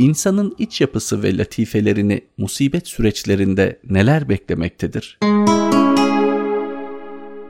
İnsanın iç yapısı ve latifelerini musibet süreçlerinde neler beklemektedir?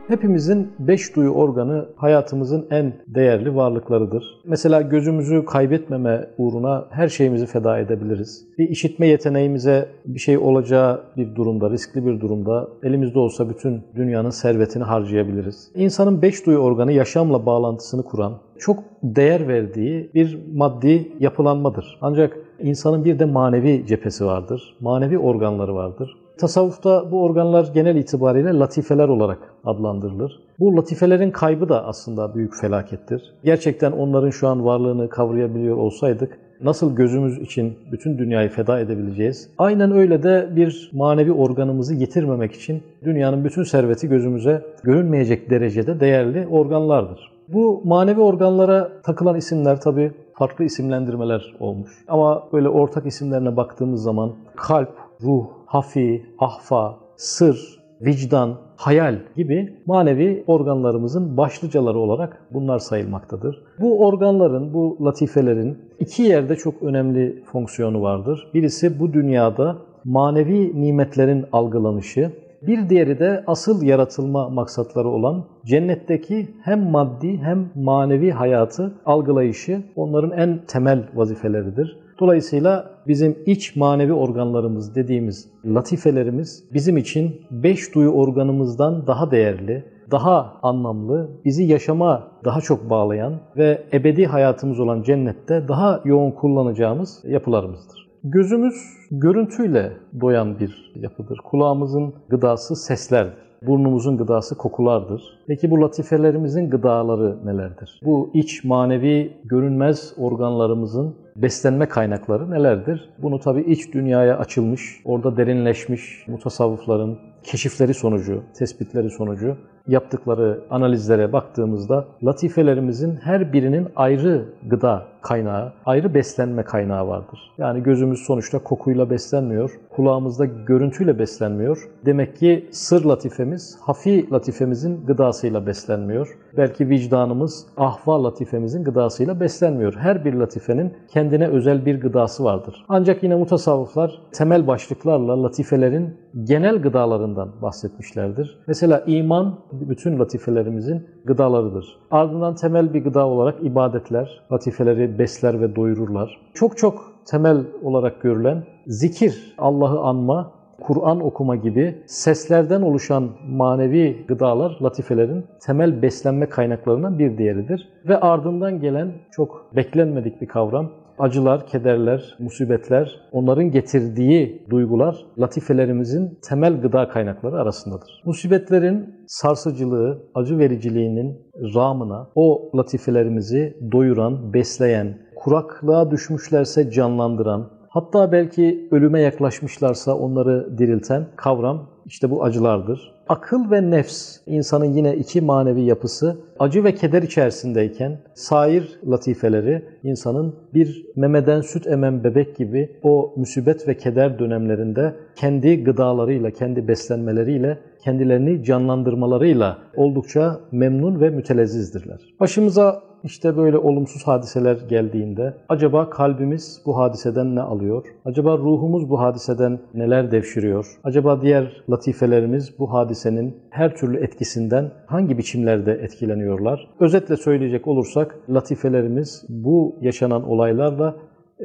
Hepimizin beş duyu organı hayatımızın en değerli varlıklarıdır. Mesela gözümüzü kaybetmeme uğruna her şeyimizi feda edebiliriz. Bir işitme yeteneğimize bir şey olacağı bir durumda, riskli bir durumda elimizde olsa bütün dünyanın servetini harcayabiliriz. İnsanın beş duyu organı yaşamla bağlantısını kuran, çok değer verdiği bir maddi yapılanmadır. Ancak insanın bir de manevi cephesi vardır. Manevi organları vardır. Tasavvufta bu organlar genel itibariyle latifeler olarak adlandırılır. Bu latifelerin kaybı da aslında büyük felakettir. Gerçekten onların şu an varlığını kavrayabiliyor olsaydık nasıl gözümüz için bütün dünyayı feda edebileceğiz? Aynen öyle de bir manevi organımızı yitirmemek için dünyanın bütün serveti gözümüze görünmeyecek derecede değerli organlardır. Bu manevi organlara takılan isimler tabi farklı isimlendirmeler olmuş. Ama böyle ortak isimlerine baktığımız zaman kalp, ruh, hafi, ahfa, sır, vicdan, hayal gibi manevi organlarımızın başlıcaları olarak bunlar sayılmaktadır. Bu organların, bu latifelerin iki yerde çok önemli fonksiyonu vardır. Birisi bu dünyada manevi nimetlerin algılanışı, bir diğeri de asıl yaratılma maksatları olan cennetteki hem maddi hem manevi hayatı algılayışı onların en temel vazifeleridir. Dolayısıyla bizim iç manevi organlarımız dediğimiz latifelerimiz bizim için beş duyu organımızdan daha değerli, daha anlamlı, bizi yaşama daha çok bağlayan ve ebedi hayatımız olan cennette daha yoğun kullanacağımız yapılarımızdır. Gözümüz görüntüyle doyan bir yapıdır. Kulağımızın gıdası seslerdir. Burnumuzun gıdası kokulardır. Peki bu latifelerimizin gıdaları nelerdir? Bu iç manevi görünmez organlarımızın beslenme kaynakları nelerdir? Bunu tabii iç dünyaya açılmış, orada derinleşmiş mutasavvıfların keşifleri sonucu, tespitleri sonucu yaptıkları analizlere baktığımızda latifelerimizin her birinin ayrı gıda kaynağı, ayrı beslenme kaynağı vardır. Yani gözümüz sonuçta kokuyla beslenmiyor, kulağımızda görüntüyle beslenmiyor. Demek ki sır latifemiz, hafi latifemizin gıdasıyla beslenmiyor. Belki vicdanımız ahva latifemizin gıdasıyla beslenmiyor. Her bir latifenin kendine özel bir gıdası vardır. Ancak yine mutasavvıflar temel başlıklarla latifelerin genel gıdalarından bahsetmişlerdir. Mesela iman bütün latifelerimizin gıdalarıdır. Ardından temel bir gıda olarak ibadetler, latifeleri besler ve doyururlar. Çok çok temel olarak görülen zikir, Allah'ı anma, Kur'an okuma gibi seslerden oluşan manevi gıdalar latifelerin temel beslenme kaynaklarından bir diğeridir. Ve ardından gelen çok beklenmedik bir kavram acılar, kederler, musibetler, onların getirdiği duygular latifelerimizin temel gıda kaynakları arasındadır. Musibetlerin sarsıcılığı, acı vericiliğinin ramına o latifelerimizi doyuran, besleyen, kuraklığa düşmüşlerse canlandıran, hatta belki ölüme yaklaşmışlarsa onları dirilten kavram işte bu acılardır. Akıl ve nefs, insanın yine iki manevi yapısı, acı ve keder içerisindeyken sair latifeleri insanın bir memeden süt emen bebek gibi o müsibet ve keder dönemlerinde kendi gıdalarıyla, kendi beslenmeleriyle, kendilerini canlandırmalarıyla oldukça memnun ve mütelezzizdirler. Başımıza işte böyle olumsuz hadiseler geldiğinde acaba kalbimiz bu hadiseden ne alıyor? Acaba ruhumuz bu hadiseden neler devşiriyor? Acaba diğer latifelerimiz bu hadisenin her türlü etkisinden hangi biçimlerde etkileniyorlar? Özetle söyleyecek olursak latifelerimiz bu yaşanan olaylarla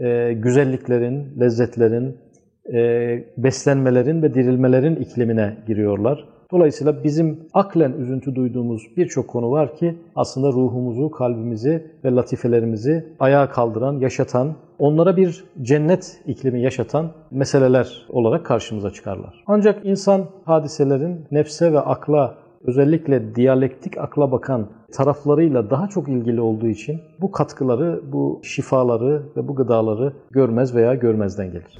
e, güzelliklerin, lezzetlerin, e, beslenmelerin ve dirilmelerin iklimine giriyorlar. Dolayısıyla bizim aklen üzüntü duyduğumuz birçok konu var ki aslında ruhumuzu, kalbimizi ve latifelerimizi ayağa kaldıran, yaşatan, onlara bir cennet iklimi yaşatan meseleler olarak karşımıza çıkarlar. Ancak insan hadiselerin nefse ve akla özellikle diyalektik akla bakan taraflarıyla daha çok ilgili olduğu için bu katkıları, bu şifaları ve bu gıdaları görmez veya görmezden gelir.